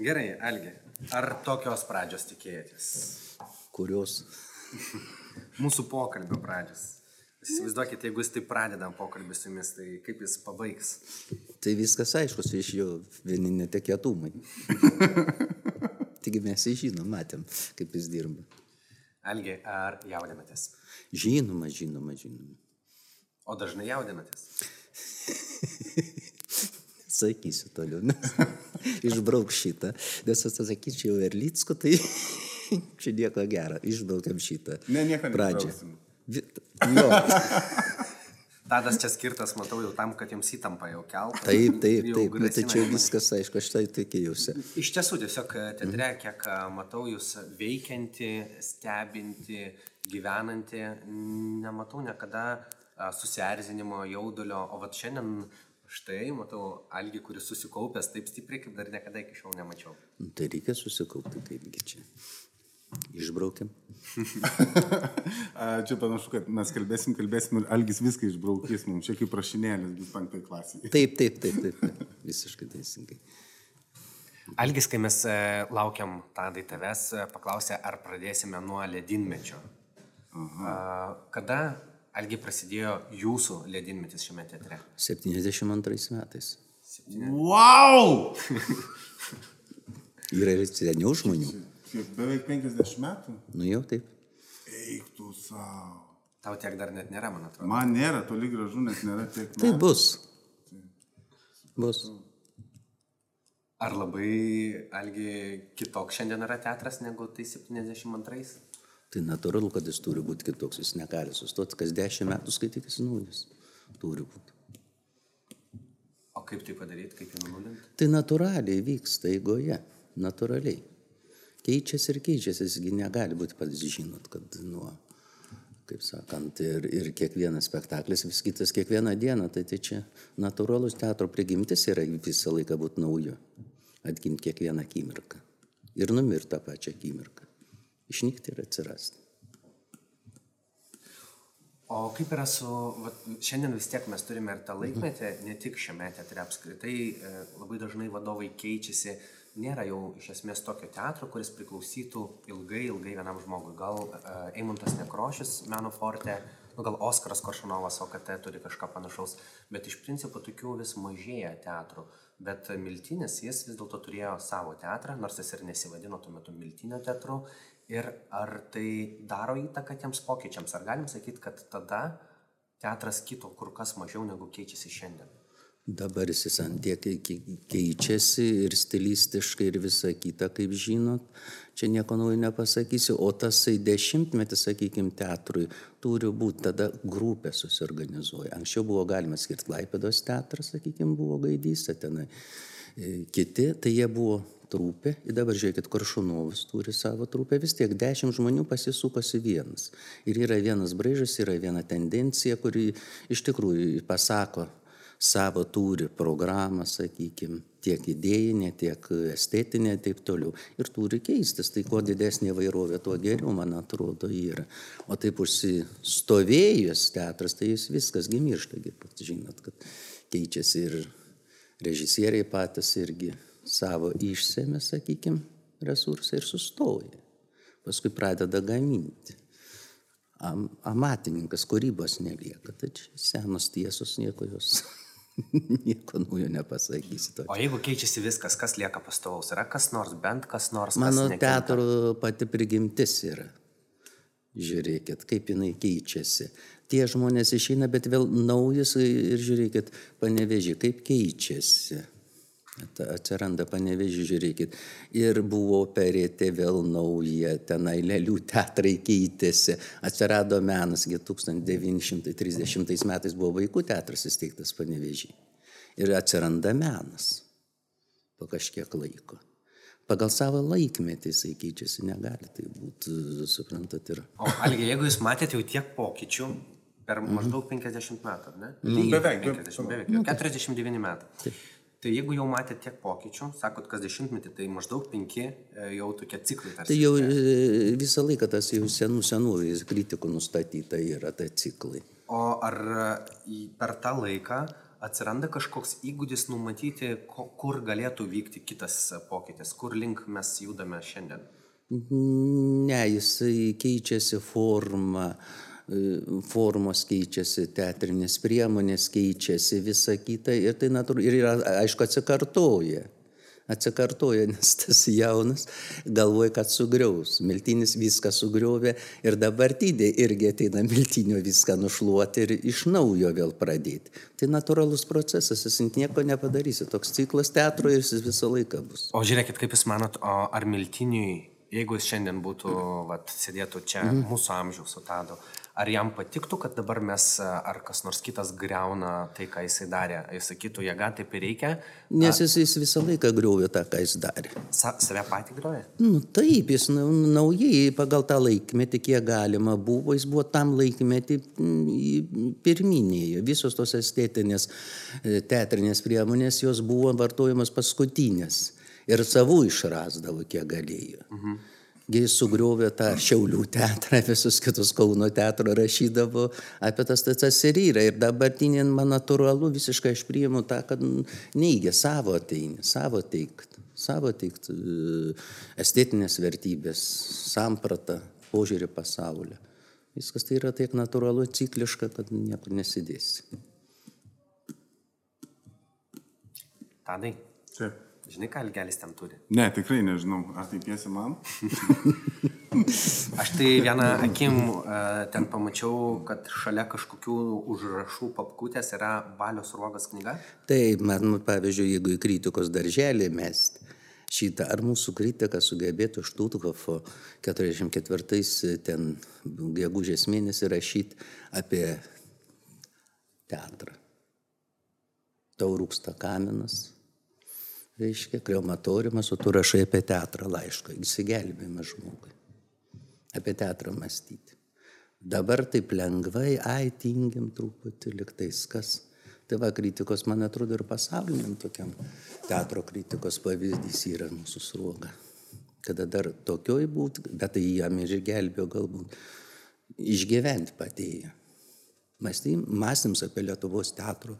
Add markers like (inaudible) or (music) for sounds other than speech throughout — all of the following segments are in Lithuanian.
Gerai, Algi, ar tokios pradžios tikėjotės? Kurios? (laughs) Mūsų pokalbio pradžios. Įsivaizduokit, jeigu jis taip pradeda pokalbį su jumis, tai kaip jis pabaigs? Tai viskas aišku, iš jo vieni netekėtumai. (laughs) Taigi mes jį žinom, matėm, kaip jis dirba. Algi, ar jaudinatės? Žinoma, žinoma, žinoma. O dažnai jaudinatės? (laughs) Sakysiu toliau. Nes, (laughs) išbrauk šitą. Nes atsakyčiau Erlicku, tai (laughs) čia nieko gero. Išbraukiam šitą. Ne, nieko Pradžią. Jo, (laughs) Tadas čia skirtas, matau, jau tam, kad jums įtampa jau keltų. taip, taip, taip. Bet tai grasina čia viskas aišku, aš tai tikėjausi. Iš tiesų, tiesiog e, teatre, kiek a, matau jūs veikianti, stebinti, gyvenanti, nematau niekada a, susierzinimo, jaudulio, o vat šiandien štai matau Algi, kuris susikaupęs taip stipriai, kaip dar niekada iki šiol nemačiau. Nu, Tai reikia susikaupti, kaipgi čia. Išbraukiam. (laughs) A, Čia panašu, kad mes kalbėsim, kalbėsim ir Algis viską išbraukys mums. Čia kaip prašinėlis bus penktai klasiai. Taip, taip, taip, taip. taip. Visiškai teisingai. Algis, kai mes e, laukiam Tadai tavęs, e, paklausė, ar pradėsime nuo ledinmečio. A, kada, Algi, prasidėjo jūsų ledinmetis šiame teatre? 72 metais. Wow! (laughs) Yra ir seniau žmonių. Kiek beveik 50 metų? Nu jau taip. Eik tu savo. Tau tiek dar net nėra, man atrodo. Man nėra toli gražu, nes nėra tiek Tai bus. Bus. Ar labai, Algi, kitoks šiandien yra teatras negu tai 72-ais? Tai natūralu, kad jis turi būti kitoks. Jis negali sustoti, kas dešimt metų skaitykis naujas. Turi būti. O kaip tai padaryti, kaip jį nunulinti? Tai natūraliai vyksta eigoje. Natūraliai. Keičiasi ir keičiasi, jisgi negali būti pats žinot, kad nuo, kaip sakant, ir, ir kiekvienas spektaklis, vis kitas kiekvieną dieną, tai, tai čia natūralus teatro prigimtis yra visą laiką būti nauju. Atgimti kiekvieną akimirką. Ir numirti tą pačią akimirką. Išnykti ir atsirasti. O kaip yra su, vat, šiandien vis tiek mes turime ir tą laikmetį, ne tik šiame teatre apskritai, e, labai dažnai vadovai keičiasi, nėra jau iš esmės tokio teatro, kuris priklausytų ilgai, ilgai vienam žmogui. Gal e, Eimuntas Nekrošis, Meno Forte, nu, gal Oskaras Koršanovas, OKT turi kažką panašaus, bet iš principo tokių vis mažėja teatrų. Bet Miltinis, jis vis dėlto turėjo savo teatrą, nors jis ir nesivadino tuo metu Miltinio teatru. Ir ar tai daro įtaką tiems pokyčiams? Ar galim sakyti, kad tada teatras kito kur kas mažiau negu keičiasi šiandien? Dabar jis ant tiek kei- keičiasi ir stilistiškai ir visa kita, kaip žinot, čia nieko naujo nepasakysiu, o tasai dešimtmetis, sakykime, teatrui turi būti tada grupė susiorganizuoja. Anksčiau buvo galima skirti Klaipėdos teatrą, sakykime, buvo gaidystė tenai. E, Kiti, tai jie buvo trupė, ir dabar žiūrėkit, Koršunovas turi savo trupę, vis tiek dešimt žmonių pasisukosi vienas. Ir yra vienas braižas, yra viena tendencija, kuri iš tikrųjų pasako savo turi programą, sakykime, tiek idėjinė, tiek estetinė ir taip toliau. Ir turi keistis, tai kuo didesnė vairovė, tuo geriau, man atrodo, yra. O taip užsistovėjus teatras, tai jis viskas gimiršta, žinot, kad keičiasi ir režisieriai patys irgi savo išsėmė, sakykime, resursai ir sustoja. Paskui pradeda gaminti. Am, amatininkas, kūrybos nelieka. Tai čia senos tiesos, nieko jos, (laughs) nieko naujo nepasakysi. To. O jeigu keičiasi viskas, kas lieka pastovaus? Yra kas nors, bent kas nors? Mano kas nekinta? teatro pati prigimtis yra. Žiūrėkit, kaip jinai keičiasi. Tie žmonės išeina, bet vėl naujas ir žiūrėkit, panevežė, kaip keičiasi. Atsiranda panevežė, žiūrėkit. Ir buvo perėti vėl nauja, tenai lėlių teatrai keitėsi. Atsirado menas, gi 1930 metais buvo vaikų teatras įsteigtas panevežį. Ir atsiranda menas po kažkiek laiko. Pagal savo laikmetį jisai keičiasi, negali tai būti, suprantat, ir... O Algi, jeigu jūs matėte jau tiek pokyčių per maždaug 50 metų, ne? Nu, beveik, 50, beveik. 49 metai. Tai jeigu jau matėte tiek pokyčių, sakot, kas dešimtmetį, tai maždaug penki e, jau tokie ciklai. tarsi. Tai jau e, visą laiką tas jau senų senų kritikų nustatyta yra tai ciklai. O ar e, per tą laiką atsiranda kažkoks įgūdis numatyti, kur galėtų vykti kitas pokytis, kur link mes judame šiandien? Ne, jisai keičiasi forma, e, formos keičiasi, teatrinės priemonės keičiasi, visa kita ir tai natūralu, ir yra, aišku, atsikartoja. Atsikartoja, nes tas jaunas galvoja, kad sugriaus. Miltinis viską sugriovė ir dabartinė irgi ateina miltinio viską nušluoti ir iš naujo vėl pradėti. Tai natūralus procesas, jis nieko nepadarysi. Toks ciklas teatro ir jis visą laiką bus. O žiūrėkit, kaip jūs manot, ar miltiniui jeigu jis šiandien būtų, vat, sėdėtų čia mm. mūsų amžiaus su Tadu, ar jam patiktų, kad dabar mes, ar kas nors kitas greuna tai, ką jisai darė, jis sakytų, jėga taip ir reikia. Nes jis, jis visą laiką griovė tą, ką jis darė. Sa, save patį groja? Nu, taip, jis naujai pagal tą laikmetį, kiek galima buvo, jis buvo tam laikmetį pirminėje. Visos tos estetinės e, teatrinės priemonės, jos buvo vartojamos paskutinės ir savų išrasdavo, kiek galėjo. Mhm. Jis sugriovė tą Šiaulių teatrą, visus kitus Kauno teatro rašydavo apie tas tas ir yra. Ir dabartinė man natūralu, visiškai aš priimu tą, kad neigia savo ateinį, savo teikt, savo teikt e, estetinės vertybės, sampratą, požiūrį pasaulio. Viskas tai yra tiek natūralu, cikliška, kad niekur nesidėsi. Tadai. Taip. Žinai, ką Algelis ten turi? Ne, tikrai nežinau. Ar tai piesi man? Aš tai vieną akim uh, ten pamačiau, kad šalia kažkokių užrašų papkutės yra Balios ruogas knyga. Taip, man, pavyzdžiui, jeigu į kritikos darželį mest šitą, ar mūsų kritika sugebėtų Štuthofo 44 ten gegužės mėnesį rašyti apie teatrą. Tau rūksta kaminas, reiškia, krematoriumas, o tu rašai apie teatrą laišką, įsigelbėjimą žmogui. Apie teatrą mąstyti. Dabar taip lengvai, ai, tingim truputį, liktais kas. Tai va, kritikos, man atrodo, ir pasauliniam tokiam teatro kritikos pavyzdys yra mūsų sruoga. Kada dar tokioj būt, bet tai jam ir gelbėjo galbūt išgyventi padėjo. Mąstyms apie Lietuvos teatro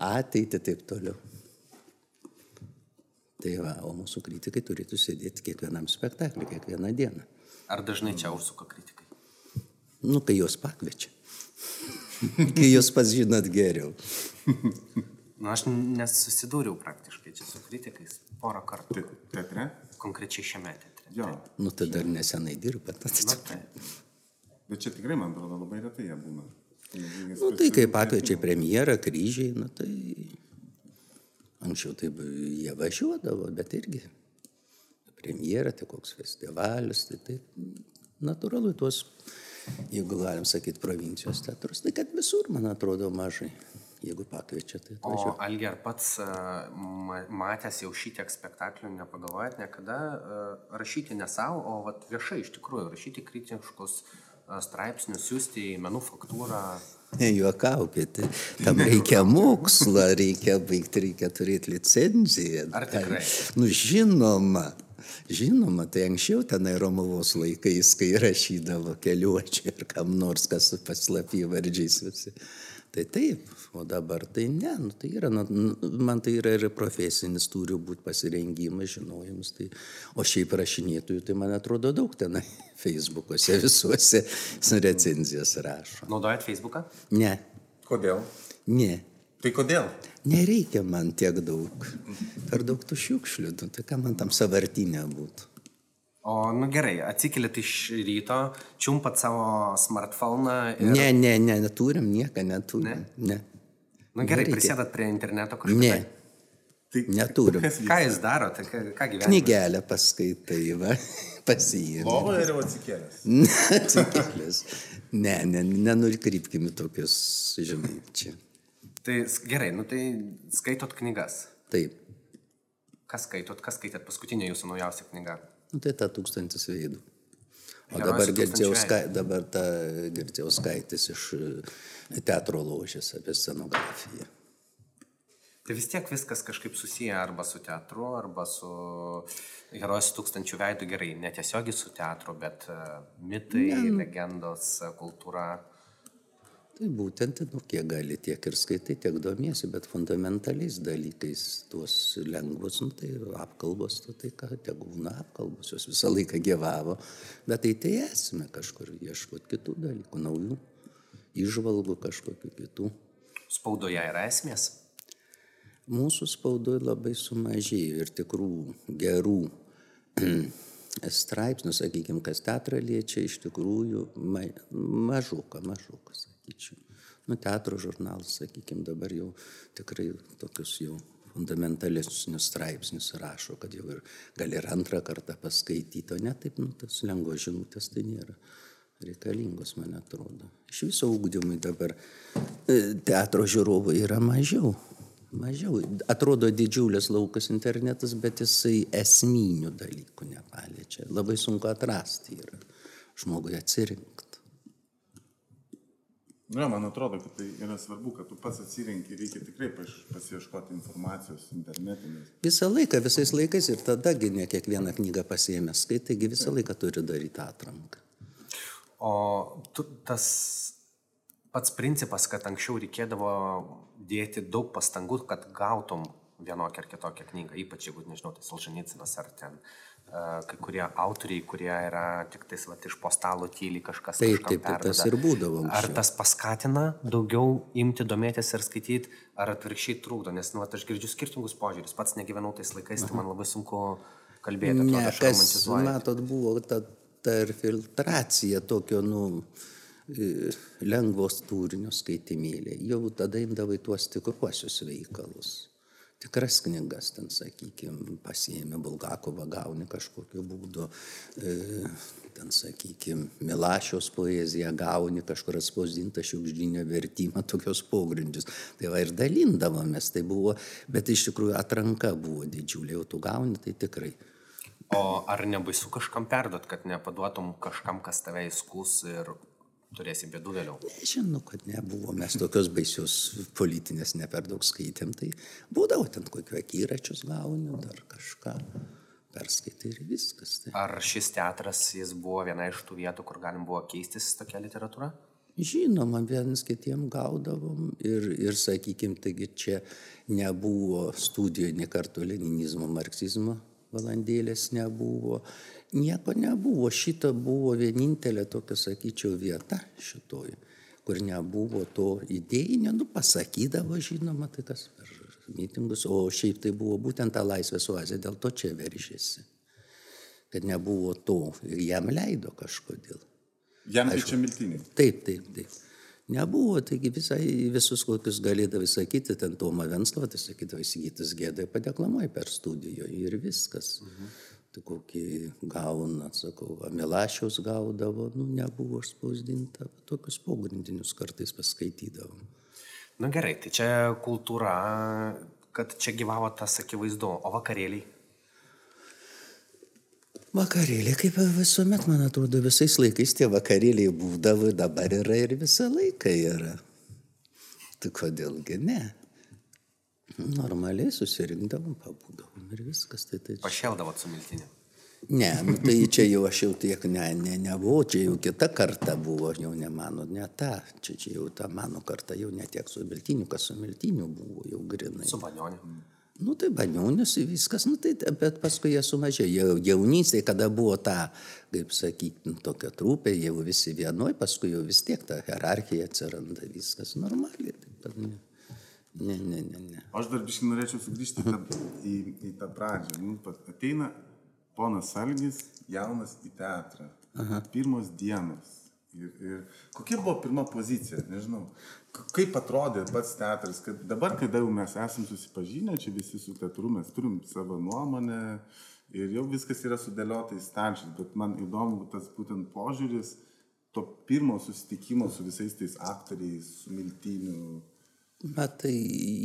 ateitį taip toliau. Tai va, o mūsų kritikai turėtų sėdėti kiekvienam spektakliui, kiekvieną dieną. Ar dažnai čia užsuka kritikai? Nu, kai juos pakviečia. (laughs) kai juos pas žinot geriau. (laughs) nu, aš nesusidūriau praktiškai čia su kritikais porą kartų. Teatre? Konkrečiai šiame teatre. Jo. Nu, tai dar nesenai dirbat. Na, tai. Bet čia tikrai, man atrodo, labai retai jie būna. Nu, tai kai pakviečia premjerą, kryžiai, nu, tai Anksčiau taip jie važiuodavo, bet irgi premjera, tai koks festivalis, tai tai natūralu tuos, jeigu galim sakyti, provincijos teatrus, tai kad visur, man atrodo, mažai. Jeigu pakviečia, tai atvažiuoju. O Algi, ar pats matęs jau šitiek spektaklių, nepagalvojat niekada rašyti ne savo, o viešai iš tikrųjų rašyti kritiškus straipsnius, siūsti į menų faktūrą, Nejuokaukit, tam reikia mokslo, reikia baigti, reikia turėti licenciją. Ar tikrai? Nu, žinoma. Žinoma, tai anksčiau tenai Romovos laikais, kai rašydavo keliuočiai ir kam nors, kas paslapy vardžiais visi. Tai taip, o dabar tai ne, nu, tai yra, nu, man tai yra ir profesinis, turi būti pasirengimas, žinojimas. Tai, o šiaip rašinėtojų, tai man atrodo daug tenai (laughs) Facebook'ose visuose recenzijas rašo. Naudojat Facebooką? Ne. Kodėl? Ne. Tai kodėl? Nereikia man tiek daug. Per daug tų šiukšlių, nu, tai ką man tam savartinė būtų. O, nu gerai, atsikėlėt iš ryto, čiumpat savo smartphone ir... Ne, ne, ne, neturim, nieko neturim. Ne. ne. Nu gerai, prisėdat prie interneto kažką. Ne. Tai, neturim. Ką jūs darote, ką, ką gyvenate? Knygelę paskaitai, va, (laughs) pasiėmė. Lovoje ir atsikėlęs. (laughs) atsikėlęs. Ne, ne, nenukrypkime tokius, žinai, čia. Tai gerai, nu tai skaitot knygas. Taip. Kas skaitot, kas skaitėt paskutinę jūsų naujausią knygą? Nu, tai ta tūkstantis veidų. O dabar girdėjau, skai, dabar ta girdėjau skaitis iš e, teatro ložės apie scenografiją. Tai vis tiek viskas kažkaip susiję arba su teatru, arba su herojus tūkstančių veidų gerai, netiesiogiai su teatru, bet uh, mitai, ne. legendos, kultūra. Tai būtent, nu, kiek gali, tiek ir skaitai, tiek domiesi, bet fundamentaliais dalykais tuos lengvus, nu, tai apkalbos, tu tai ką, tegu būna apkalbos, jos visą laiką gyvavo, bet tai tai esame kažkur ieškoti kitų dalykų, naujų, išvalgų kažkokių kitų. Spaudoje yra esmės. Mūsų spaudoje labai sumažėjo ir tikrų gerų (clears throat) straipsnių, sakykime, kas teatrą liečia, iš tikrųjų ma, mažuką, mažuką, sakyčiau. Nu, teatro žurnalas, sakykime, dabar jau tikrai tokius jau fundamentalesnius straipsnius rašo, kad jau ir gali ir antrą kartą paskaityti, o ne taip, nu, tas lengvos žinutės tai nėra reikalingos, man atrodo. Iš viso ūkdymui dabar e, teatro žiūrovų yra mažiau. Mažiau. Atrodo didžiulis laukas internetas, bet jisai esminių dalykų nepaliečia. Labai sunku atrasti yra žmogui atsirinkti. Na, nu, man atrodo, kad tai yra svarbu, kad tu pats atsirenki, reikia tikrai pasieškoti informacijos internetinės. Visą laiką, visais laikais ir tadagi ne kiekvieną knygą pasiėmęs skaitai, taigi visą laiką turi daryti atranką. O tu, tas pats principas, kad anksčiau reikėdavo dėti daug pastangų, kad gautum vienokią ar kitokią knygą, ypač jeigu, nežinau, tai Solžanicinas ar ten kai kurie autoriai, kurie yra tik tais va, iš postalų tyliai kažkas. Taip, taip, taip, tas ir būdavo. Anksčiau. Ar tas paskatina daugiau imti, domėtis ir skaityti, ar atvirkščiai trukdo, nes, nu, va, aš girdžiu skirtingus požiūrius, pats negyvenau tais laikais, Aha. tai man labai sunku kalbėti. Ne, atrodo, kas, matot, buvo ta, ta ir filtracija tokio, nu, lengvos turinio skaitimėliai. Jau tada imdavai tuos tikruosius veikalus. Tikras knygas, ten, sakykime, pasiėmė Bulgakovą, gauni kažkokiu būdu, e, ten, sakykime, Milašiaus poeziją gauni kažkur atspausdintą šiukšdinio vertimą, tokios pogrindžius. Tai va ir dalindavomės, tai buvo, bet iš tikrųjų atranka buvo didžiulė, jau tu gauni, tai tikrai. O ar nebaisu kažkam perdot, kad nepaduotum kažkam, kas tave įskus ir turėsim bėdų vėliau. Nežinau, kad nebuvo, mes tokios baisios politinės ne per daug skaitėm, tai būdavo ten kokiu akiračius gauni, dar kažką perskaitai ir viskas. Tai. Ar šis teatras, jis buvo viena iš tų vietų, kur galim buvo keistis tokia literatūra? Žinoma, vienas kitiem gaudavom ir, ir sakykime, taigi čia nebuvo studijoje ne kartu leninizmo, marksizmo valandėlės nebuvo nieko nebuvo. Šita buvo vienintelė tokia, sakyčiau, vieta šitoj, kur nebuvo to idėjinio, nu, pasakydavo, žinoma, tai kas per mitingus, o šiaip tai buvo būtent ta laisvės oazė, dėl to čia veržėsi. Kad nebuvo to jam leido kažkodėl. Jam tai čia miltinė. Taip, taip, taip. Nebuvo, taigi visai, visus kokius galėdavai sakyti, ten Toma Venslovas, tai sakydavai, įsigytas gėdai padeklamuoji per studijoje ir viskas. Mhm tai kokį gauna, sakau, Milašiaus gaudavo, nu, nebuvo spausdinta, tokius pogrindinius kartais paskaitydavom. Na gerai, tai čia kultūra, kad čia gyvavo tas akivaizdu, o vakarėliai? Vakarėliai, kaip visuomet, man atrodo, visais laikais tie vakarėliai būdavo, dabar yra ir visą laiką yra. Tai kodėlgi ne? Normaliai susirinkdavom, pabūdavom ir viskas. Tai, tai... Pašeldavot su miltiniu. Ne, nu, tai čia jau aš jau tiek ne, ne, nebuvau, čia jau kita karta buvo, jau ne mano, ne ta, čia, čia jau ta mano karta, jau ne tiek su miltiniu, kas su miltiniu buvo, jau grinai. Su banioniu. Nu tai banionis viskas, nu tai, bet paskui jie sumažėjo. Jaunystėje, kada buvo ta, kaip sakyti, nu, tokia trupė, jau visi vienoj, paskui jau vis tiek ta hierarchija atsiranda, viskas normaliai. Taip, ne. Ne, ne, ne, ne. Aš dar biškai norėčiau sugrįžti kad, į, į tą pradžią. Nu, ateina ponas Algis, jaunas į teatrą. Aha. Pirmos dienos. Ir, ir kokia buvo pirma pozicija, nežinau. Kaip atrodė pats teatras, kad dabar, kai jau mes esam susipažinę, čia visi su teatru, mes turim savo nuomonę ir jau viskas yra sudėliota į stalčius, bet man įdomu tas būtent požiūris to pirmo susitikimo su visais tais aktoriais, su miltiniu, Matai,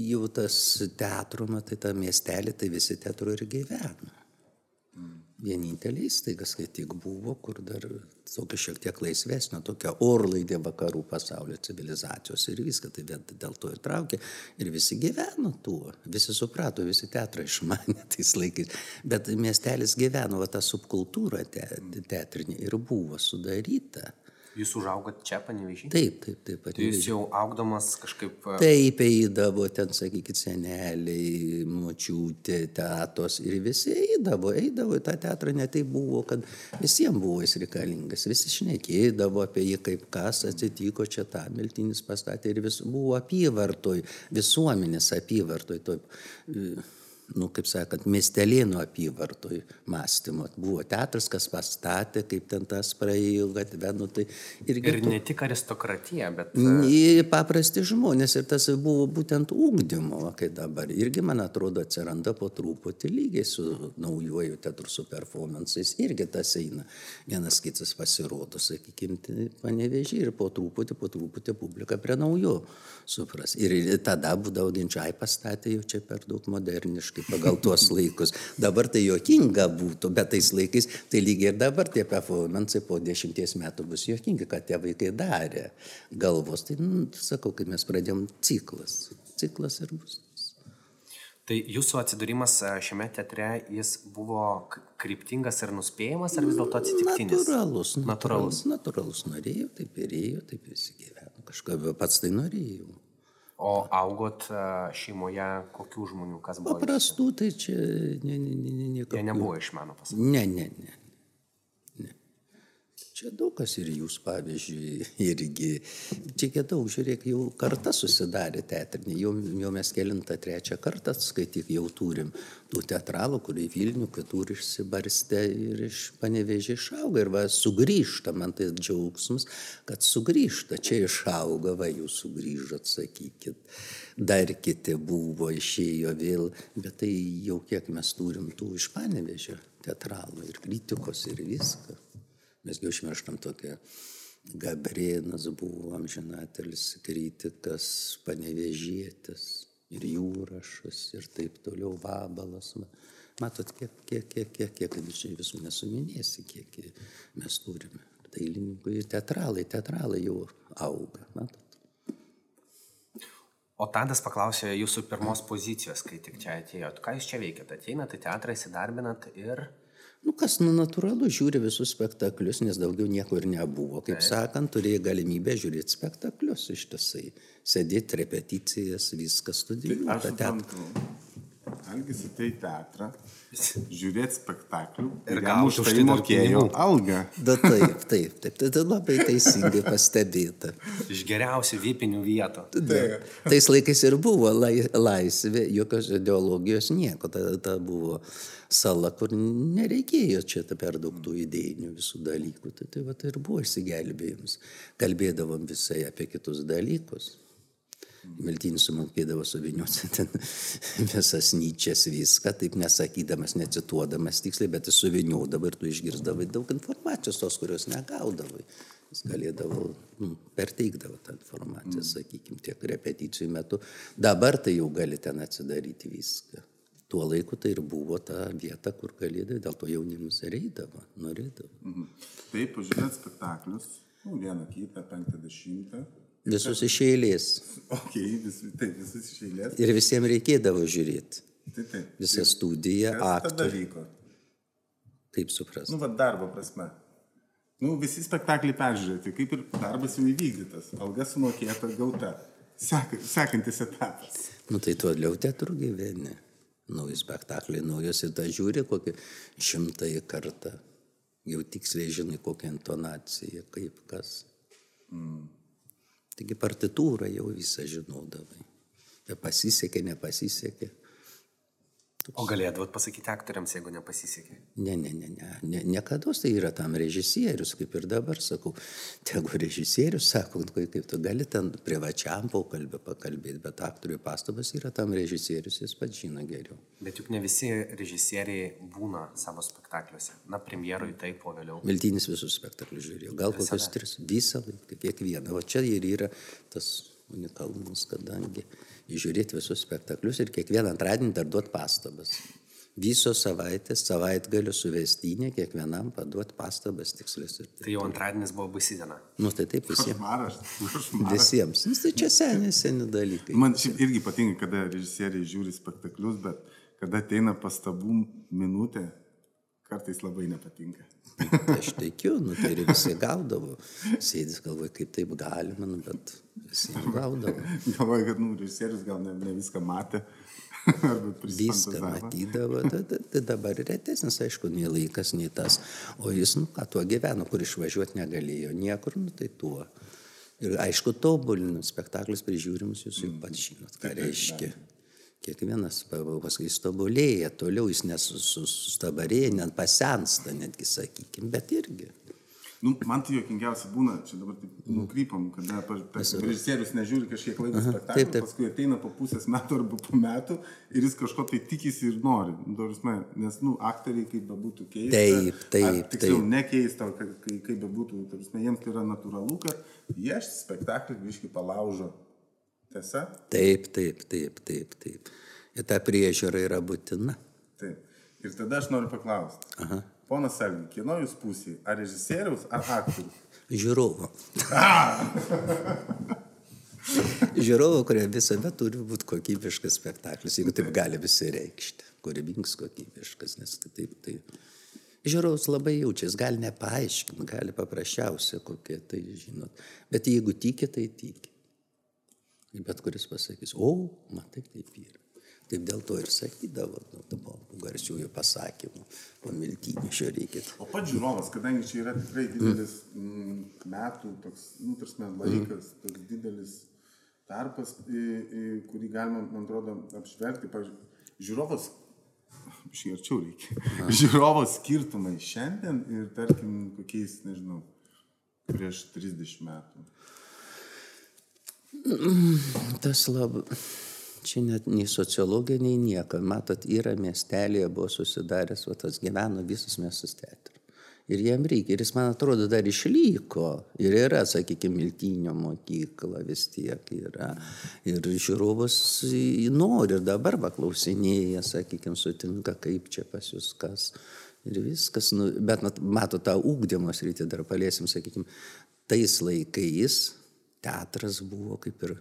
jau tas teatro, matai, tą miestelį, tai visi teatro ir gyvena. Vienintelė įstaiga, kai tik buvo, kur dar tokia šiek tiek laisvesnė, tokia orlaidė vakarų pasaulio civilizacijos ir viską, tai dėl to ir traukė. Ir visi gyveno tuo, visi suprato, visi teatrai išmanė (laughs) tais laikais. Bet miestelis gyveno, va ta subkultūra te, teatrinė ir buvo sudaryta Jūs užaugot čia, panevežiai? Taip, taip, taip. Tai jūs jau augdamas kažkaip... e, Taip, eidavo ten, sakykit, seneliai, močiutė, tetos ir visi eidavo, eidavo į tą teatrą, net tai buvo, kad visiems buvo jis reikalingas, visi šnekėdavo apie jį, kaip kas atsitiko čia tą, miltinis pastatė ir vis buvo apyvartoj, visuomenės apyvartoj, toj, e, nu, kaip sakant, miestelėnų apyvartoj mąstymo. Buvo teatras, kas pastatė, kaip ten tas praėjo gatvę, nu, tai irgi... Ir ne tik aristokratija, bet... Į paprasti žmonės ir tas buvo būtent ūkdymo, va, kai dabar irgi, man atrodo, atsiranda po truputį lygiai su naujuoju teatru, su performances, irgi tas eina, vienas kitas pasirodo, sakykime, panevežį ir po truputį, po truputį publika prie naujo supras. Ir tada būdavo ginčiai pastatė jau čia per daug moderniškai pagal tuos laikus. Dabar tai jokinga būtų, bet tais laikais, tai lygiai ir dabar tie performances po dešimties metų bus jokingi, kad tie vaikai darė galvos. Tai, nu, sakau, kai mes pradėjom ciklas. Ciklas ir bus. Tai jūsų atsidūrimas e, šiame teatre, jis buvo kryptingas ir nuspėjamas, ar vis dėlto atsitiktinis? Natūralus. Natūralus. Natūralus norėjau, taip ir ėjo, taip visi gyveno. Kažką pats tai norėjau. O augot e, šeimoje kokių žmonių, kas buvo? Paprastų tai čia ne, ne, ne, ne, nieko. Jie nebuvo iš meno pasaulio. Ne, ne. ne. Čia daug kas ir jūs, pavyzdžiui, irgi. Čia daug, žiūrėk, jau kartą susidarė teatrinė. Jau, jau mes kelintą trečią kartą skaityk jau turim tų teatralų, kurie Vilnių, kitur išsibarstė ir iš panevežė išauga. Ir va, sugrįžta, man tai džiaugsmas, kad sugrįžta. Čia išauga, va, jūs sugrįžot, sakykit. Dar kiti buvo, išėjo vėl, bet tai jau kiek mes turim tų iš panevežio teatralų ir kritikos ir viską. Mes jau užmirštam tokią. Gabrienas buvo amžinatelis kritikas, panevežėtis ir jūrašas ir taip toliau vabalas. va. Matot, kiek, kiek, kiek, kiek, kiek čia visų nesuminėsi, kiek mes turime. Dailininkų ir teatralai, teatralai jau auga. Matot. O Tadas paklausė jūsų pirmos pozicijos, kai tik čia atėjot. Ką jūs čia veikėte? Ateinat į teatrą, įsidarbinat ir... Nu, kas nu, natūralu, žiūri visus spektaklius, nes daugiau nieko ir nebuvo. Kaip sakant, turėjai galimybę žiūrėti spektaklius ištisai. Sėdėti repeticijas, viską Tai studijuoti. aš tą teatrą. Algis į teatrą, žiūrėti spektaklių Ir gauti už tai tai mokėjo algą. Da, taip, taip, taip. Tai, tai labai teisingai pastebėta. Iš geriausių vipinių vietų. Taip. Tais laikais ir buvo lai, laisvė, jokios ideologijos nieko. Ta, ta buvo sala, kur nereikėjo čia per daug tų idėjinių visų dalykų. Tai, tai, va, tai ir buvo išsigelbėjimas. Kalbėdavom visai apie kitus dalykus. Miltinis sumokėdavo suviniuoti ten (laughs) visas nyčias viską, taip nesakydamas, necituodamas tiksliai, bet jis suviniuodavo ir tu išgirdavai daug informacijos, tos, kurios negaudavai. Jis galėdavo, nu, perteikdavo tą informaciją, sakykime, tiek repeticijų metu. Dabar tai jau gali ten atsidaryti viską. Tuo laiku tai ir buvo ta vieta, kur galėdavai, dėl to jaunimas ir eidavo, norėdavo. Mhm. Taip, pažiūrėti spektaklius, nu, vieną kitą, penktą, dešimtą. Visus iš eilės. Ok, vis, taip, visus iš eilės. Ir visiems reikėdavo žiūrėti. Taip, taip. Visą studiją, Kas tada vyko? Kaip supras? Nu, va, darbo prasme. Nu, visi spektakliai peržiūrėti, kaip ir darbas jau įvykdytas, alga sumokėta, gauta. Sek, sekantis etapas. Nu tai toliau teatrų gyveni. Nauji spektakliai, naujos ir tą žiūri kokį šimtąjį kartą. Jau tiksliai žinai kokią intonaciją, kaip kas. Mm. Taigi partitūrą jau visą žinodavai. Pasisekė, nepasisekė. O galėdavot pasakyti aktoriams, jeigu nepasisekė. Ne, ne, ne, ne, ne, niekada tai yra tam režisierius, kaip ir dabar sakau. Tegu režisierius sako, nu, kaip tu gali ten privačiam pokalbį pakalbėti, bet aktoriui pastabas yra tam režisierius, jis pats žino geriau. Bet juk ne visi režisieriai būna savo spektakliuose. Na, premjerui taip, o vėliau. Miltinis visus spektaklius žiūrėjo, gal kokius tris, visą laiką, kiekvieną. O čia ir yra tas unikalumas, kadangi žiūrėti visus spektaklius ir kiekvieną antradienį dar duoti pastabas. Visos savaitės, savaitgalių suvestinė, kiekvienam paduoti pastabas tikslės. Ir... Tai jau antradienis buvo baisi diena. Nu tai taip visiems. Košmaras. Visiems. Nu, tai čia seni, seni dalykai. Man šiaip irgi patinka, kada režisieriai žiūri spektaklius, bet kada ateina pastabų minutė, kartais labai nepatinka. (laughs) Aš teikiu, nu tai ir visi gaudavo. Sėdis galvoja, kaip taip galima, nu, bet visi gaudavo. (laughs) Galvoju, kad nu, režisierius gal ne, ne viską matė. (laughs) Viską matydavo, tai, tai, tai dabar retesnis, aišku, nei laikas, nei tas. O jis, nu ką, tuo gyveno, kur išvažiuoti negalėjo niekur, nu tai tuo. Ir aišku, tobulinu, spektaklis prižiūrimus, jūs jau pats žinot, ką reiškia. Kiekvienas, pa- pa- paskui jis tobulėja, toliau jis nesustabarėja, net pasensta, netgi sakykime, bet irgi. Nu, man tai jokingiausia būna, čia dabar taip nukrypam, kada režisierius nežiūri kažkiek laiko spektaklį, taip, taip. paskui ateina po pusės metų arba po metų ir jis kažko tai tikisi ir nori. Nu, ta prasme, nes, nu, aktoriai kaip bebūtų keista. Taip, taip, Tiksliau, nekeista, kai, kai, kaip bebūtų, jiems tai yra natūralu, kad jie spektaklį viškai palaužo. Tiesa? Taip, taip, taip, taip, taip. Ir ta priežiūra yra būtina. Taip. Ir tada aš noriu paklausti. Aha. Ponas Selgi, kieno jūs pusė? Ar režisieriaus, ar aktorius? Žiūrovo. (laughs) Žiūrovo, kurie visada turi būti kokybiškas spektaklis, jeigu taip gali visi reikšti. Kūrybingas, kokybiškas, nes kitaip tai... Žiūrovas labai jaučiasi, gali nepaaiškinti, gali paprasčiausia kokie, tai žinot. Bet jeigu tiki, tai tiki. Bet kuris pasakys, o, matai, taip yra. Taip dėl to ir sakydavo, nu, po garsiųjų pasakymų, po miltinį žiūrėkit. O pats žiūrovas, kadangi čia yra tikrai didelis mm, metų, toks, nu, tarsi laikas, toks didelis tarpas, į, į kurį galima, man atrodo, apžvelgti. Pavyzdžiui, žiūrovas, šį arčiau reikia, žiūrovo skirtumai šiandien ir, tarkim, kokiais, nežinau, prieš 30 metų. Tas labai. Čia net nei sociologija, nei nieko. Matot, yra miestelėje, buvo susidaręs, o tas gyveno visas miestas teatras. Ir jam reikia, ir jis, man atrodo, dar išliko. Ir yra, sakykime, Miltinio mokykla vis tiek yra. Ir žiūrovas nori, ir dabar paklausinėja, sakykime, sutinka, kaip čia pas jūs kas. Ir viskas, nu, bet mat- mato tą ūkdymo sritį, dar paliesim, sakykime, tais laikais teatras buvo kaip ir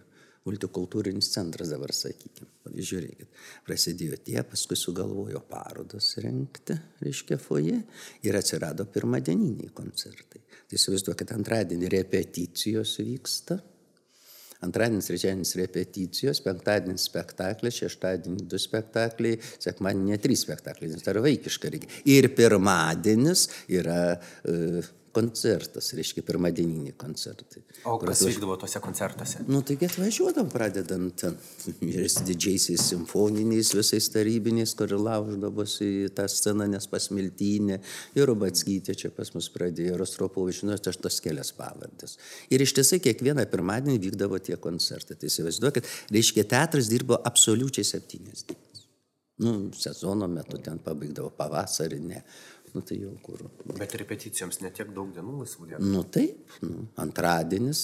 multikultūrinis centras dabar, sakykime. Žiūrėkit, prasidėjo tie, paskui sugalvojo parodas rengti, reiškia, foje ir atsirado pirmadieniniai koncertai. Tai įsivaizduokit, antradienį repeticijos vyksta. Antradienis, trečiadienis repeticijos, penktadienis spektaklis, šeštadienis du spektakliai, sekmadienį trys spektakliai, nes tai yra vaikiška reikia. Ir pirmadienis yra e, koncertas, reiškia pirmadieniniai koncertai. O kas atvaž- vykdavo tuose koncertuose? Nu, taigi atvažiuodam, pradedant ten (laughs) ir didžiaisiais simfoniniais, visais tarybiniais, kur lauždavosi į tą sceną, nes pasmiltinė, ir Rubatskytė čia pas mus pradėjo, ir Ostropovičius, nu, aš tas kelias pavardės. Ir iš tiesai kiekvieną pirmadienį vykdavo tie koncertai. Tai įsivaizduokit, reiškia, teatras dirbo absoliučiai septynės dienas. Nu, sezono metu ten pabaigdavo pavasarį, ne. Nu, tai jau kur. Bet repeticijoms netiek daug dienų laisvų dienų. Nu taip, nu, antradienis,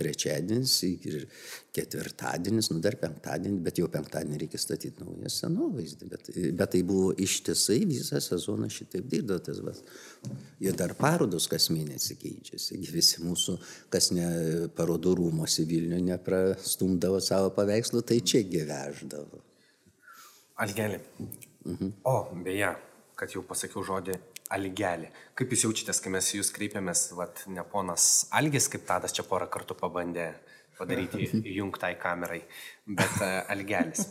trečiadienis ir ketvirtadienis, nu dar penktadienį, bet jau penktadienį reikia statyti naują senovaizdį. Bet, bet tai buvo ištisai visą sezoną šitaip dirbdavo tas vas. Ir dar parodos kas mėnesį keičiasi. Visi mūsų, kas ne parodų rūmose Vilniuje neprastumdavo savo paveikslų, tai čia gyveždavo. Algelį. Mhm. O, beje, kad jau pasakiau žodį Algelį. Kaip jūs jaučiatės, kai mes jūs kreipiamės, vat, ne ponas Algis, kaip Tadas čia porą kartų pabandė padaryti (laughs) įjungtai kamerai, bet uh, Algelis.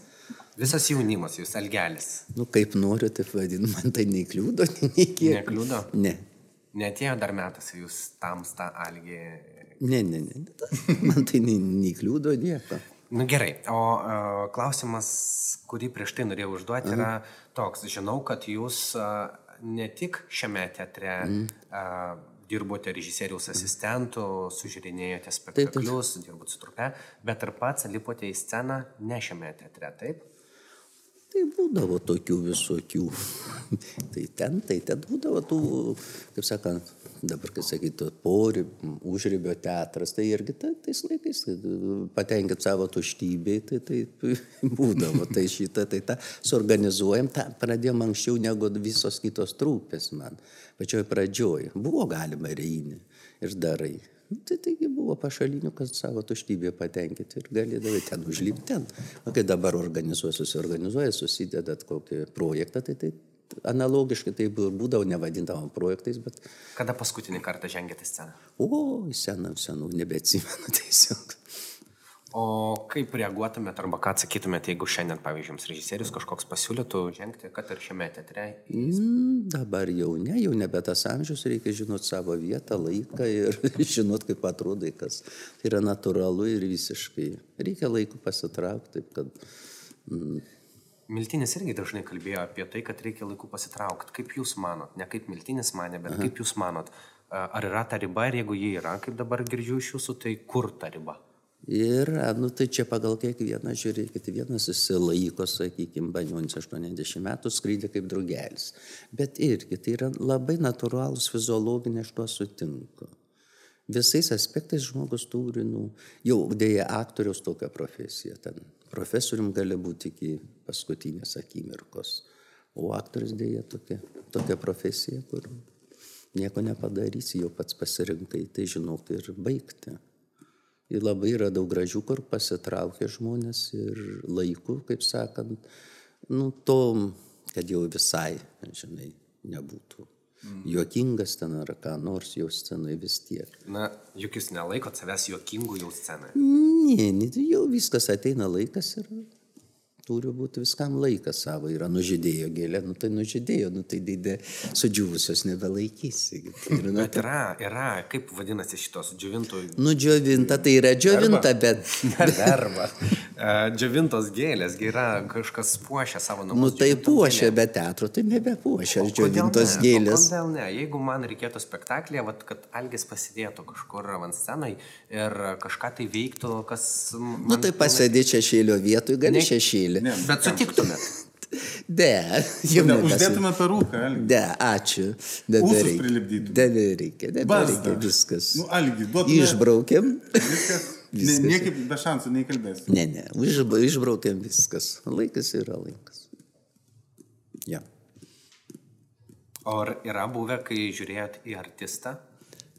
Visas jaunimas, jūs Algelis. Nu, kaip noriu, taip vadinu, man tai nekliūdo, (laughs) nei kiek. Nekliudo? Ne. Netėjo dar metas, jūs tamsta Algį. Ne, ne, ne. (laughs) Man tai nei, nei kliūdo nieko. Nu, gerai, o uh, klausimas, kurį prieš tai norėjau užduoti, yra toks. Žinau, kad jūs uh, ne tik šiame teatre mm. uh, dirbote režisieriaus asistentų, sužiūrinėjote spektaklius, dirbote su trupe, bet ir pats lipote į sceną ne šiame teatre, taip? Tai būdavo tokių visokių. (laughs) tai ten, tai ten būdavo tų, kaip sakant, dabar, kai sakytų, pori, užribio teatras, tai irgi ta, tais laikais tai, patenkit savo tuštybei, tai taip (laughs) būdavo. Tai šitą, tai tą suorganizuojam, tą pradėjom anksčiau negu visos kitos trūpės man. Pačioj pradžioj buvo galima reinį ir darai. Nu, Tai taigi buvo pašalinių, kad savo tuštybę patenkinti ir galėdavai ten užlipti ten. O kai dabar organizuoja, susiorganizuoja, susidedat kokį projektą, tai tai analogiškai tai bū- būdavo nevadindavom projektais, bet, Kada paskutinį kartą žengėte sceną? o, senų, senų, nebeatsimenu (laughs) tiesiog. O kaip reaguotumėte arba ką atsakytumėte, jeigu šiandien, pavyzdžiui, jums režisierius kažkoks pasiūlytų žengti, kad ir šiame teatre? Mm, Dabar jau ne, jau nebe tas amžius, reikia žinoti savo vietą, laiką ir (laughs) žinoti, kaip atrodai, kas. Tai yra natūralu ir visiškai. Reikia laiku pasitraukti, taip kad Miltinis irgi dažnai kalbėjo apie tai, kad reikia laiku pasitraukti. Kaip jūs manot, ne kaip Miltinis mane, bet Aha. kaip jūs manot, ar yra ta riba ir jeigu ji yra, kaip dabar girdžiu iš jūsų, tai kur ta riba? Yra, nu tai čia pagal kiekvieną, žiūrėkit, vienas įsilaiko, sakykime, banionis 80 metų skrydė kaip draugelis. Bet irgi tai yra labai natūralus fiziologinė, aš tuo sutinku. Visais aspektais žmogus turi, nu, jau dėja aktoriaus tokia profesija. Ten profesorium gali būti iki paskutinės akimirkos. O aktorius dėja tokia, tokia profesija, kur nieko nepadarysi, jau pats pasirinkai, tai žinok ir baigti. Ir labai yra daug gražių, kur pasitraukia žmonės ir laiku, kaip sakant, nu, to, kad jau visai, žinai, nebūtų. Mm. Juokingas ten ar ką nors jau scenai vis tiek. Na, juk jūs nelaikot savęs juokingų jau scenoje. Ne, ne, jau viskas ateina laikas ir turi būti viskam laikas savo. Yra nužydėjo gėlė, nu tai nužydėjo, nu tai didė sudžiūvusios nebelaikysi. (laughs) Tai yra, nu, Bet yra, yra, kaip vadinasi šitos džiovintų... Nudžiovinta, tai yra džiovinta, bet... (laughs) Arba. Džiovintos gėlės, yra kažkas puošia savo namus. Nu tai puošia, gėlėm. bet teatro tai nebepuošia džiovintos ne? gėlės. O Kodėl ne? Jeigu man reikėtų spektaklėje, vat, kad Algis pasidėtų kažkur ant scenai ir kažką tai veiktų, kas... Nu tai pasėdė šešėlio vietoj, gali Ne- šešėlį. Ne, Bet sutiktumėt. (laughs) Ne, jau Ne, uždėtume peruką, Algi. Ne, ačiū. Ūsus Nebereikia. prilipdytume. Nebereikia, nebereikia Bazdą. viskas. Nu, Algi, duotume. Išbraukiam. Viskas. (laughs) Ne, Viskas. niekaip be šansų neįkalbėsiu. Ne, ne, užba- išbraukiam viskas. Laikas yra laikas. Ja. O ar yra buvę, kai žiūrėjot į artistą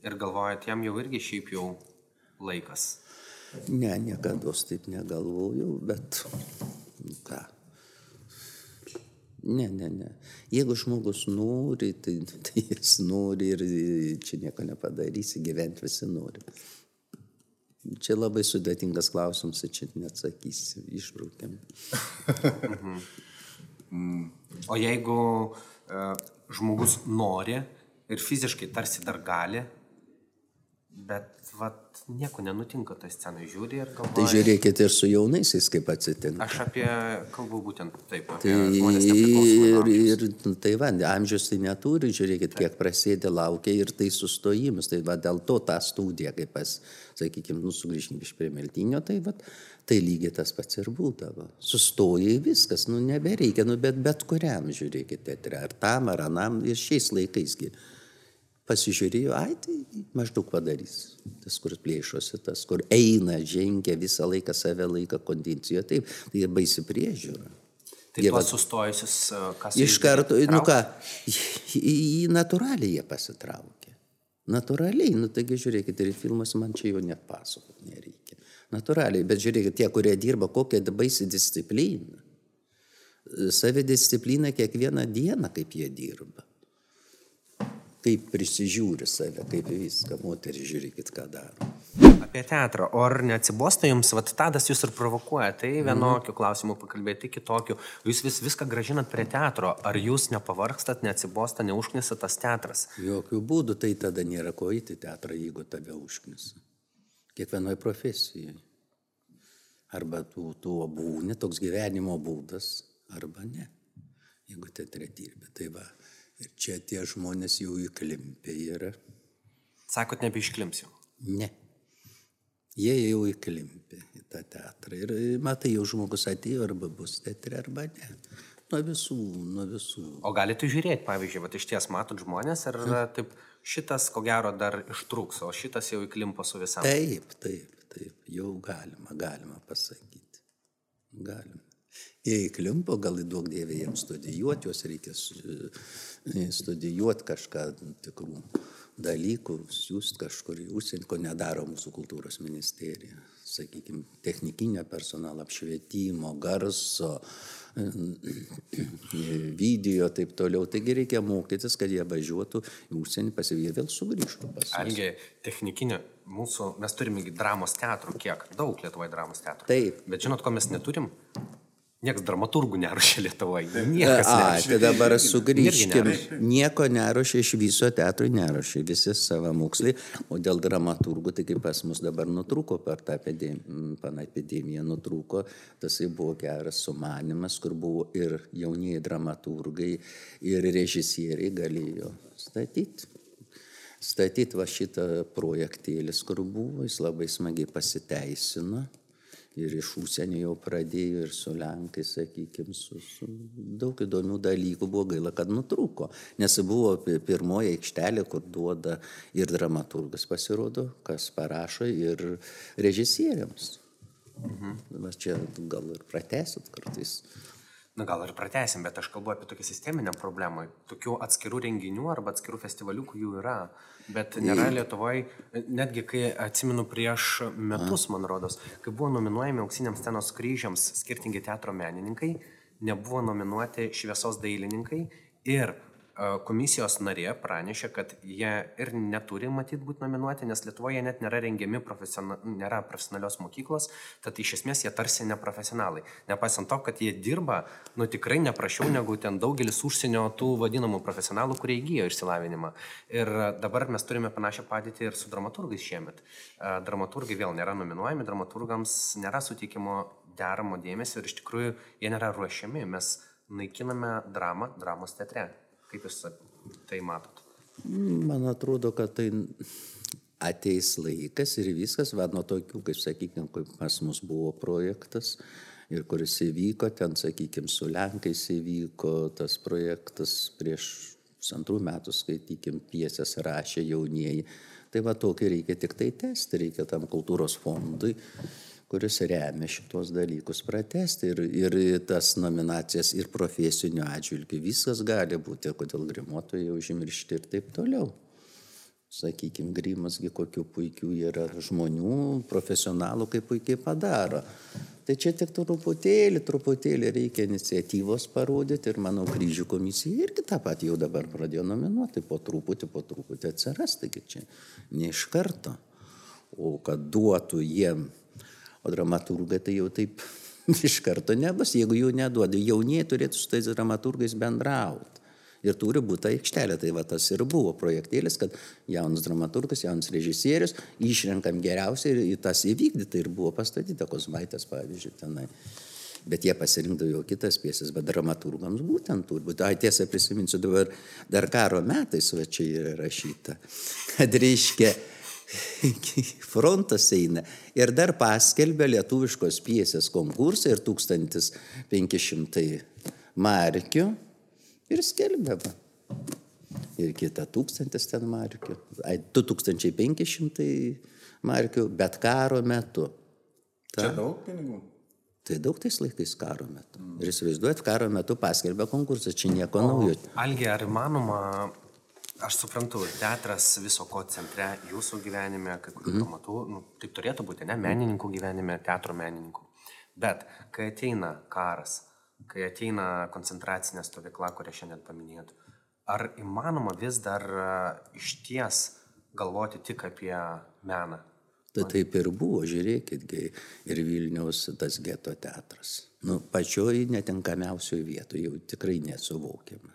ir galvojat, jam jau irgi šiaip jau laikas? Ne, niekada taip negalvojau, bet nu ką. Ne, ne, ne. Jeigu žmogus nori, tai, (laughs) tai jis nori ir čia nieko nepadarysi, gyventi visi nori. Čia labai sudėtingas klausimas, čia neatsakysi, išbraukiam. O jeigu uh, žmogus nori ir fiziškai tarsi dar gali, bet vat, nieko nenutinka toj scenai, žiūri ir galvoja. Tai žiūrėkite ir su jaunaisiais, kaip atsitinka. Aš apie, kalbu būtent taip, Tai ir, ir tai va, amžius tai neturi, žiūrėkit, kiek prasėdė laukia ir tai sustojimas. Tai va, dėl to ta studija, kaip pas, sakykime, nu, sugrįžkim iš prie meltinio, tai va, tai lygiai tas pats ir būdavo. Sustoja į viskas, nu, nebereikia, nu, bet bet kuriam, žiūrėkit, teatre, ar tam, ar anam, ir šiais laikaisgi. Pasižiūrėjo, ai, tai maždaug padarys. Tas, kur plėšosi, tas, kur eina, žengia visą laiką save laiką kondincijoje, taip, tai baisi priežiūra. Tai Jie sustojusius, uh, kas Iš karto, nu ką, į natūraliai jie pasitraukė. Natūraliai, nu taigi žiūrėkit, ir filmas man čia jau net pasakot nereikia. Natūraliai, bet žiūrėkit, tie, kurie dirba, kokia baisi disciplina. Savidisciplina kiekvieną dieną, kaip jie dirba. Kaip prisižiūri save, kaip viską, moteris žiūrėkit, ką daro. Apie teatrą. O ar neatsibosta jums, vat Tadas jūs ir provokuoja, tai vienokių klausimų pakalbėti, kitokių. Jūs vis viską gražinat prie teatro. Ar jūs nepavargstat, neatsibosta, neužknisa tas teatras? Jokių būdų tai tada nėra ko eiti į teatrą, jeigu tave užknisa. Kiekvienoje profesijoje. Arba tu tuo būni, toks gyvenimo būdas, arba ne. Jeigu teatre dirbi, tai va. Ir čia tie žmonės jau įklimpę yra. Sakot, nebeišklims jau. Ne. Jie jau įklimpė į tą teatrą. Ir matai, jau žmogus atėjo arba bus teatre, arba ne. Nuo visų, nuo visų. O galite žiūrėti, pavyzdžiui, vat iš ties matot žmonės ir yra taip, šitas ko gero dar ištrūks, o šitas jau įklimpo su visam. Taip, taip, taip, jau galima, galima pasakyti. Galima. Jie įklimpo, gal į daug dievę jiems studijuoti, juos reikia su- studijuoti kažką tikrų dalykų siūst kažkur į užsienį, ko nedaro mūsų kultūros ministerija. Sakykime, technikinio personalo apšvietimo, garso, video ir taip toliau. Taigi reikia mokytis, kad jie važiuotų į užsienį, pasivė vėl sugrįžtų pas mus. Algi, technikinio, mūsų, mes turime dramos teatrų, kiek? Daug Lietuvoje dramos teatrų. Taip. Bet žinot, ko mes neturim? Niekas dramaturgų neruošia Lietuvoje. Niekas. A, tai dabar sugrįžkim. Nieko neruošia, iš viso teatrui neruošia, visi savo mokslai, o dėl dramaturgų, tai kaip pas mus dabar nutrūko per tą epidemiją, nutrūko, tas buvo geras sumanimas, kur buvo ir jaunieji dramaturgai, ir režisieriai galėjo statyti. Statyti va šitą projektėlis, kur buvo, jis labai smagiai pasiteisino ir iš užsienio jau pradėjo ir su Lenkais, sakykime, su, su daug įdomių dalykų buvo gaila, kad nutrūko. Nes buvo pi- pirmoji aikštelė, kur duoda ir dramaturgas pasirodo, kas parašo, ir režisieriams. Mhm. Va čia gal ir pratesit kartais. Na gal ir pratesim, bet aš kalbu apie tokią sisteminę problemą. Tokių atskirų renginių arba atskirų festivaliukų jų yra. Bet nėra Lietuvoje, netgi kai atsimenu prieš metus, man rodos, kai buvo nominuojami auksiniam scenos kryžiams skirtingi teatro menininkai, nebuvo nominuoti šviesos dailininkai ir komisijos narė pranešė, kad jie ir neturi matyti būti nominuoti, nes Lietuvoje net nėra rengiami profesiona, nėra profesionalios mokyklos, tad iš esmės jie tarsi neprofesionalai. Nepaisant to, kad jie dirba, nu tikrai neprašiau negu ten daugelis užsienio tų vadinamų profesionalų, kurie įgyjo išsilavinimą. Ir dabar mes turime panašią padėtį ir su dramaturgais šiemet. Dramaturgai vėl nėra nominuojami, dramaturgams nėra suteikimo deramo dėmesio ir iš tikrųjų jie nėra ruošiami. Mes naikiname dramą dramos teatre. Kaip jūs tai matot? Man atrodo, kad tai ateis laikas ir viskas, va nuo tokių, kaip sakykime, kaip pas mus buvo projektas ir kuris įvyko, ten, sakykime, su Lenkais įvyko tas projektas prieš pusantrų metų, skaitykim, piesės rašė jaunieji. Tai va tokį reikia tik tai tęsti, reikia tam kultūros fondui, kuris remia šitos dalykus pratesti ir, ir tas nominacijas ir profesinių atžvilgių. Viskas gali būti, kodėl grimuotojai užmiršti ir taip toliau. Sakykime, Grimasgi kokių puikių yra žmonių, profesionalų, kaip puikiai padaro. Tai čia tik truputėlį, truputėlį reikia iniciatyvos parodyti ir manau, kryžių komisija irgi tą patį jau dabar pradėjo nominuoti, po truputį, po truputį atsiras, taigi čia ne iš karto. O kad duotų jiem, o dramaturgai tai jau taip (laughs) iš karto nebus, jeigu jų neduoda, jaunieji turėtų su tais dramaturgais bendrauti. Ir turi būti aikštelė. Tai va tas ir buvo projektėlis, kad jaunas dramaturgas, jaunas režisierius, išrenkam geriausiai ir tas įvykdyta ir buvo pastatyta Kosmaitas, pavyzdžiui, tenai. Bet jie pasirinkdavo jau kitas piesas, bet dramaturgams būtent turi būti. Ai tiesą prisiminsiu dabar, dar karo metais va čia yra rašyta, kad reiškia (laughs) frontas eina ir dar paskelbė lietuviškos piesės konkursą ir 1500 markių ir skelbė. Va. Ir kita tūkstantis ten markių, ai, 2500 markių, bet karo metu. Čia daug pinigų. Tai daug tais laikais karo metu. Ir įsivaizduojat, karo metu paskelbė konkursą, čia nieko naujo. Algi, ar įmanoma, aš suprantu, teatras viso ko centre jūsų gyvenime, kai kurių mm. pamatų, nu, taip turėtų būti, ne, menininkų gyvenime, teatro menininkų. Bet kai ateina karas, kai ateina koncentracinė stovykla, kurią šiandien paminėtų, ar įmanoma vis dar iš ties galvoti tik apie meną? Tai taip ir buvo, žiūrėkitgi, ir Vilniaus tas geto teatras. Nu, pačioj netinkamiausioje vietoje jau tikrai nesuvokiama.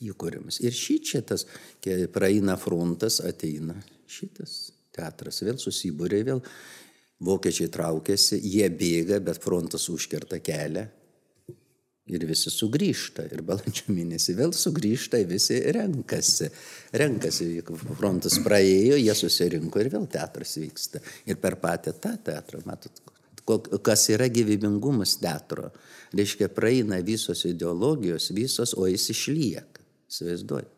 Įkūrimas. Ir šį čia tas, kai praeina frontas, ateina šitas teatras, vėl susibūrė, vėl vokiečiai traukiasi, jie bėga, bet frontas užkerta kelią. Ir visi sugrįžta. Ir balandžio mėnesį vėl sugrįžta, visi renkasi. Renkasi, frontas praėjo, jie susirinko ir vėl teatras vyksta. Ir per patį tą teatrą, matot, kas yra gyvybingumas teatro. Reiškia, praeina visos ideologijos, visos, o jis išlieka. Įsivaizduojat.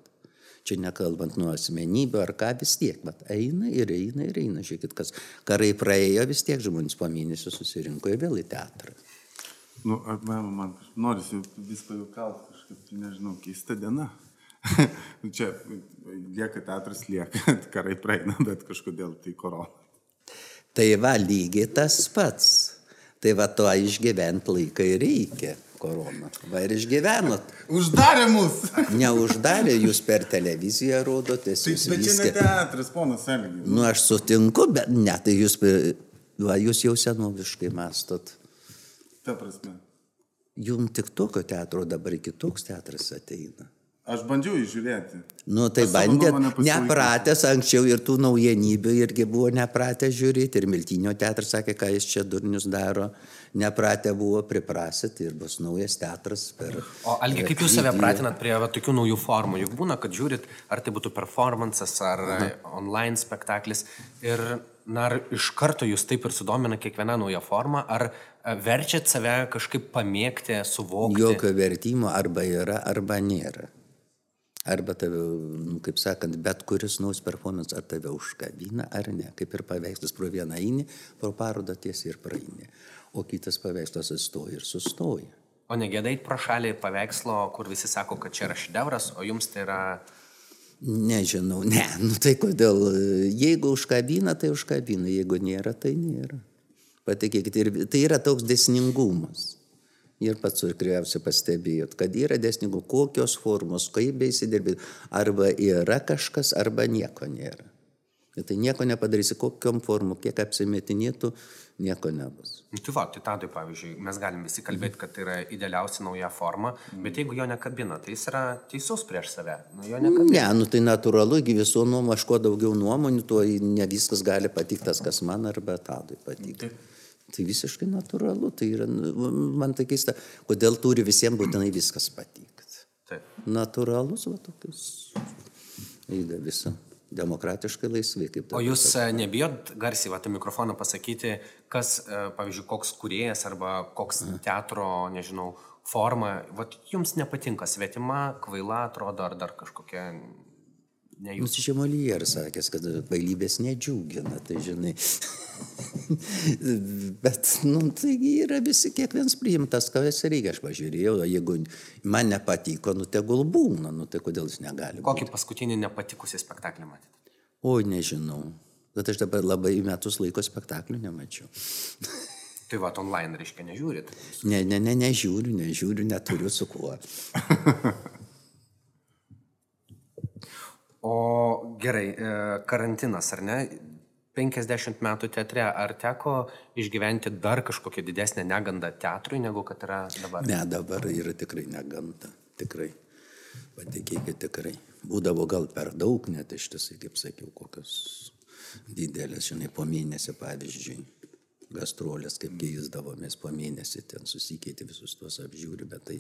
Čia nekalbant nuo asmenybių ar ką vis tiek, bet eina ir eina ir eina. Žiūrėkit, kas karai praėjo, vis tiek žmonės po mėnesio susirinko ir vėl į teatrą. Nu, man, man norisi vis pajukauti kažkaip, nežinau, keista diena. (laughs) Čia lieka teatras, lieka, (laughs) karai praeina, bet kažkodėl tai korona. Tai va, lygiai tas pats. Tai va, to išgyventi laiką ir reikia korona. Va ir išgyvenot. Uždarė mus! (laughs) Neuždarė, jūs per televiziją rodotės. Tai, bet čia ne viską- teatras, ponas Elgis. Nu, aš sutinku, bet ne, tai jūs, va, jūs jau senoviškai mastot. Ta prasme. Jums tik tokio teatro dabar kitoks teatras ateina. Aš bandžiau įžiūrėti. Nu, tai Aš bandėt, nepratęs anksčiau ir tų naujienybių irgi buvo nepratę žiūrėti. Ir Miltinio teatras sakė, ką jis čia durnius daro. Nepratę buvo priprasit ir bus naujas teatras per... O Algi, kaip jūs save pratinat prie va, tokių naujų formų? Juk būna, kad žiūrit, ar tai būtų performances, ar Aha. online spektaklis. Ir na, ar iš karto jūs taip ir sudomina kiekviena nauja forma, ar e, verčiat save kažkaip pamėgti, suvokti? Jokio vertimo arba yra, arba nėra. Arba tave, nu, kaip sakant, bet kuris naus performance ar tave užkabina, ar ne. Kaip ir paveikslas pro vieną eini, pro parodą tiesiai ir praeini. O kitas paveikslas atsistoja ir sustoja. O negėdait pro šalį paveikslo, kur visi sako, kad čia yra šedevras, o jums tai yra... Nežinau, ne, nu tai kodėl, jeigu užkabina, tai užkabina, jeigu nėra, tai nėra. Patikėkit, ir tai yra toks desningumas. Ir pats tikriausiai pastebėjot, kad yra desningumas, kokios formos, kaip beįsidirbėt, arba yra kažkas, arba nieko nėra. Ir tai nieko nepadarysi, kokiam formom, kiek apsimetinėtų, nieko nebus. Nu, Tai va, tai tadai, pavyzdžiui, mes galim visi kalbėti, kad tai yra idealiausia nauja forma, bet jeigu jo nekabina, tai jis yra teisus prieš save. Nu. Ne, nu tai natūralu, gi visų nuomonių, aš kuo daugiau nuomonių, tuo ne viskas gali patikti tas, kas man arba tadui patikti. Tai visiškai natūralu, tai yra, nu, man tai keista, kodėl turi visiems būtinai viskas patikti. Taip. Natūralus, va tokius, eida visą, demokratiškai laisvai, kaip O dabar jūs e, nebijot garsiai, va, tą mikrofoną pasakyti, kas, e, pavyzdžiui, koks kuriejas arba koks teatro, nežinau, forma, va, jums nepatinka svetima, kvaila atrodo, ar dar kažkokia ne jūs. Nusižemolijas sakęs, kad bailybės nedžiugina, tai žinai. (laughs) Bet, nu, taigi yra visi kiekvienas priimtas, ką jis reikia. Aš pažiūrėjau, jeigu man nepatiko, nu tegul būna, nu tai kodėl jis negali. Kokį paskutinį nepatikusį spektaklį matėte? O, nežinau. Bet aš dabar labai metus laiko spektaklių nemačiau. (laughs) Tai va, online reiškia nežiūrit. Ne, ne, ne, nežiūriu, nežiūriu, neturiu su kuo. (laughs) O gerai, e, karantinas, ar ne? 50 metų teatre, ar teko išgyventi dar kažkokią didesnę negandą teatrui, negu kad yra dabar? Ne, dabar yra tikrai neganta. Tikrai. Patikėkit tikrai. Būdavo gal per daug, net iš tiesai, kaip sakiau, kokios didelės, žinai, po mėnesį, pavyzdžiui, gastrolės, kaip keisdavomės po mėnesį, ten susikeiti visus tuos apžiūri, bet tai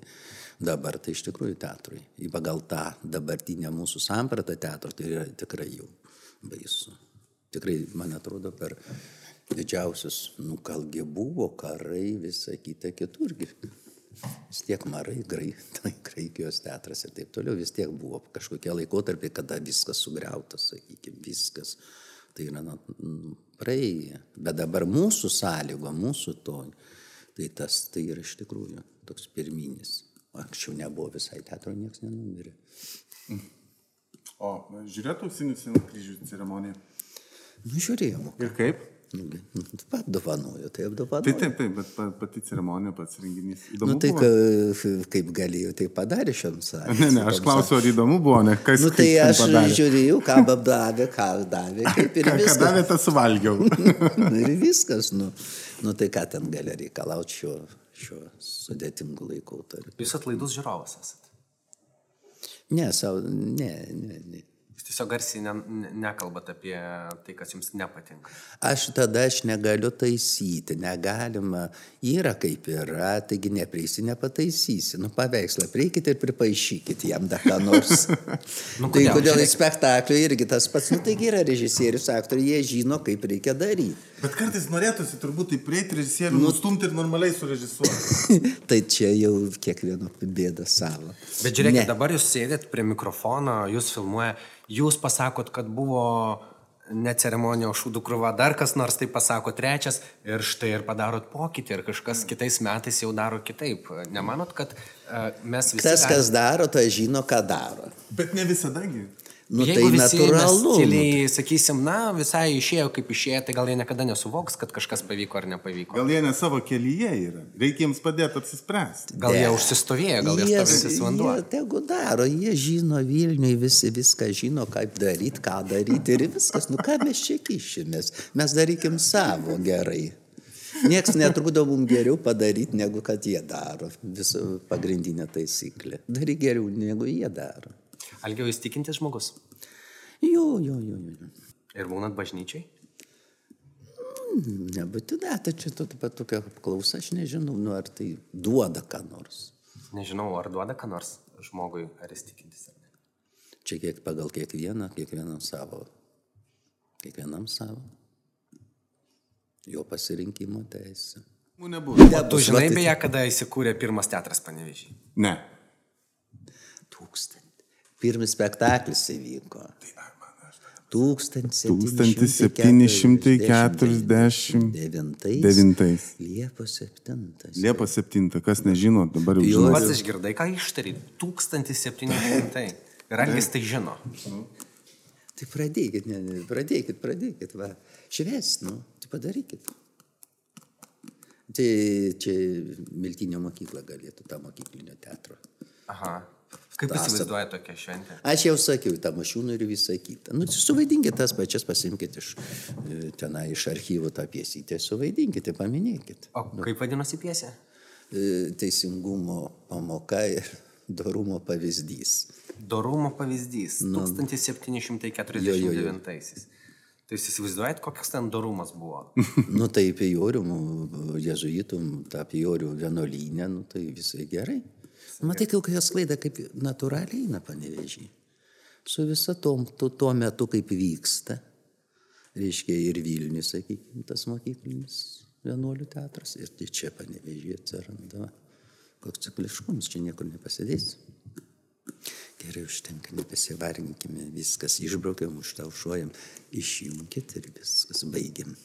dabar tai iš tikrųjų teatrui. Į pagal tą dabartinę mūsų sampratą teatro, tai yra tikrai jau baisu. Tikrai, man atrodo, per didžiausius, nu, kalgi buvo karai, visa kita kiturgi. Vis tiek marai, grai, (laughs) tai Graikijos teatras ir taip toliau, vis tiek buvo kažkokie laikotarpiai, kada viskas sugriauta, sakykime, viskas. Tai yra na, mm, praėję. Bet dabar mūsų sąlygo, mūsų to, tai tas tai yra iš tikrųjų toks pirminis. Anksčiau nebuvo visai teatro, niekas nenumirė. O, žiūrėtų auksinių sienų kryžių ceremoniją. Nu, žiūrėjom. Ir kaip? Nu, apdovanojo, tai Tai apdovanojo. taip, taip, bet pa- pati ceremonija, pats renginys. Įdomu. Nu, tai buvo? ka, kaip galėjo, tai padarė šiam sąlygom. Ne, ne, aš klausiu, ar įdomu buvo, ne? Kas Nu, tai aš padarė? žiūrėjau, ką davė, ką davė, kaip ir Ką, ką viskas. davė, tą suvalgiau. (laughs) Nu, ir viskas, nu. nu, tai ką ten gali reikalauti šiuo, šiuo sudėtingu laikotarpiu. Jūs atlaidus žiūrovas esate. Ne, savo, ne, ne, ne. Jūs tiesiog garsiai ne, ne, nekalbat apie tai, kas jums nepatinka. Aš tada aš negaliu taisyti, negalima, yra kaip yra, taigi neprieisi, nepataisysi. Nu, paveikslą prieikite ir pripaišykite jam dar ką nors. (laughs) Nu, tai kodėl? į spektaklį irgi tas pats, nu taigi yra režisierius, aktoriai, jie žino, kaip reikia daryti. Bet kartais norėtųsi turbūt tai prieiti režisierių, Nu- nustumti ir normaliai surežisuoti. (laughs) tai čia jau kiekvieno bėda savo. Bet žiūrėkit, Ne. dabar jūs sėdėt prie mikrofono, jūs filmuoja, jūs pasakot, kad buvo ne ceremonija, o šūdų krūva, dar kas nors tai pasako trečias ir štai ir padarot pokytį ir kažkas kitais metais jau daro kitaip. Nemanot, kad uh, mes visi... Tas, kas daro, tai žino, ką daro. Bet ne visadagi. Nu, Jeigu tai visi natūralu. mes Tyliai, sakysim, na, visai išėjo kaip išėjo, tai gal jie niekada nesuvoks, kad kažkas pavyko ar nepavyko. Gal jie ne savo kelyje yra. Reikia jiems padėti apsispręsti. Gal jie Ne. užsistovėjo, gal jie Jie- stovintis vanduo. Jie tegu daro, jie žino Vilniui, visi viską žino, kaip daryti, ką daryti ir viskas. Nu ką mes čia kišimės? Mes darykim savo gerai. Niekas netrukdo mums geriau padaryti, negu kad jie daro. Visų pagrindinė taisyklė. Daryk geriau, negu jie daro. Algiau jūs tikintis žmogus. Jo, jo, jo, jo. Ir būnat bažnyčiai? Nebūtinai, tai čia tu pat tokia klausa, aš nežinau, nu ar tai duoda ką nors. Nežinau, ar duoda ką nors žmogui, ar jis tikintis ar ne. Čia kiek pagal kiekvieną, kiekvienam savo. Kiekvienam savo. Jo pasirinkimo teisė. Mū nebuvo. O tu žinai beje, kada įsikūrė pirmas teatras panevežiai? Ne. Tūkstantį. Pirmas spektaklis įvyko. 1749. Liepos 7. Liepos 7. Kas nežino, dabar jau žino. Pats išgirdai, ką ištari? 1700. Ir Algis tai žino. Tai pradėkit, ne, ne, pradėkit, pradėkit, va. Švest, nu, tai padarykit. Tai čia Miltinio mokykla galėtų tą mokyklinio teatro. Aha. Kaip Tąsą. įsivaizduoja tokią šventę? Aš jau sakiau, tą mašiną ir visą kitą. Nu, tai suvaidinkit tas pačias, pasimkit iš e, tenai iš archyvų tą piesytę, suvaidinkite, paminėkit. O kaip vadinosi piesė? E, Teisingumo pamoka ir dorumo pavyzdys. Dorumo pavyzdys. 1749. Jo, jo. Tai jūs įsivaizduojat, koks ten dorumas buvo? (laughs) Nu tai pijorių, jezuitų, tą pijorių vienuolynę, nu tai visai gerai. Matai, kokia sklaida, kaip natūraliai eina panevežiai. Su visa tom, tu, tuo metu, kaip vyksta. Reiškia ir Vilnius, sakykime, tas mokyklinis vienuolių teatras. Ir tai čia panevežiai atsiranda. Koks cikliškumas, čia niekur nepasidės. Gerai užtenka, nepasivarginkime, viskas išbraukiam, užtaušuojam, išjungit ir viskas baigiam.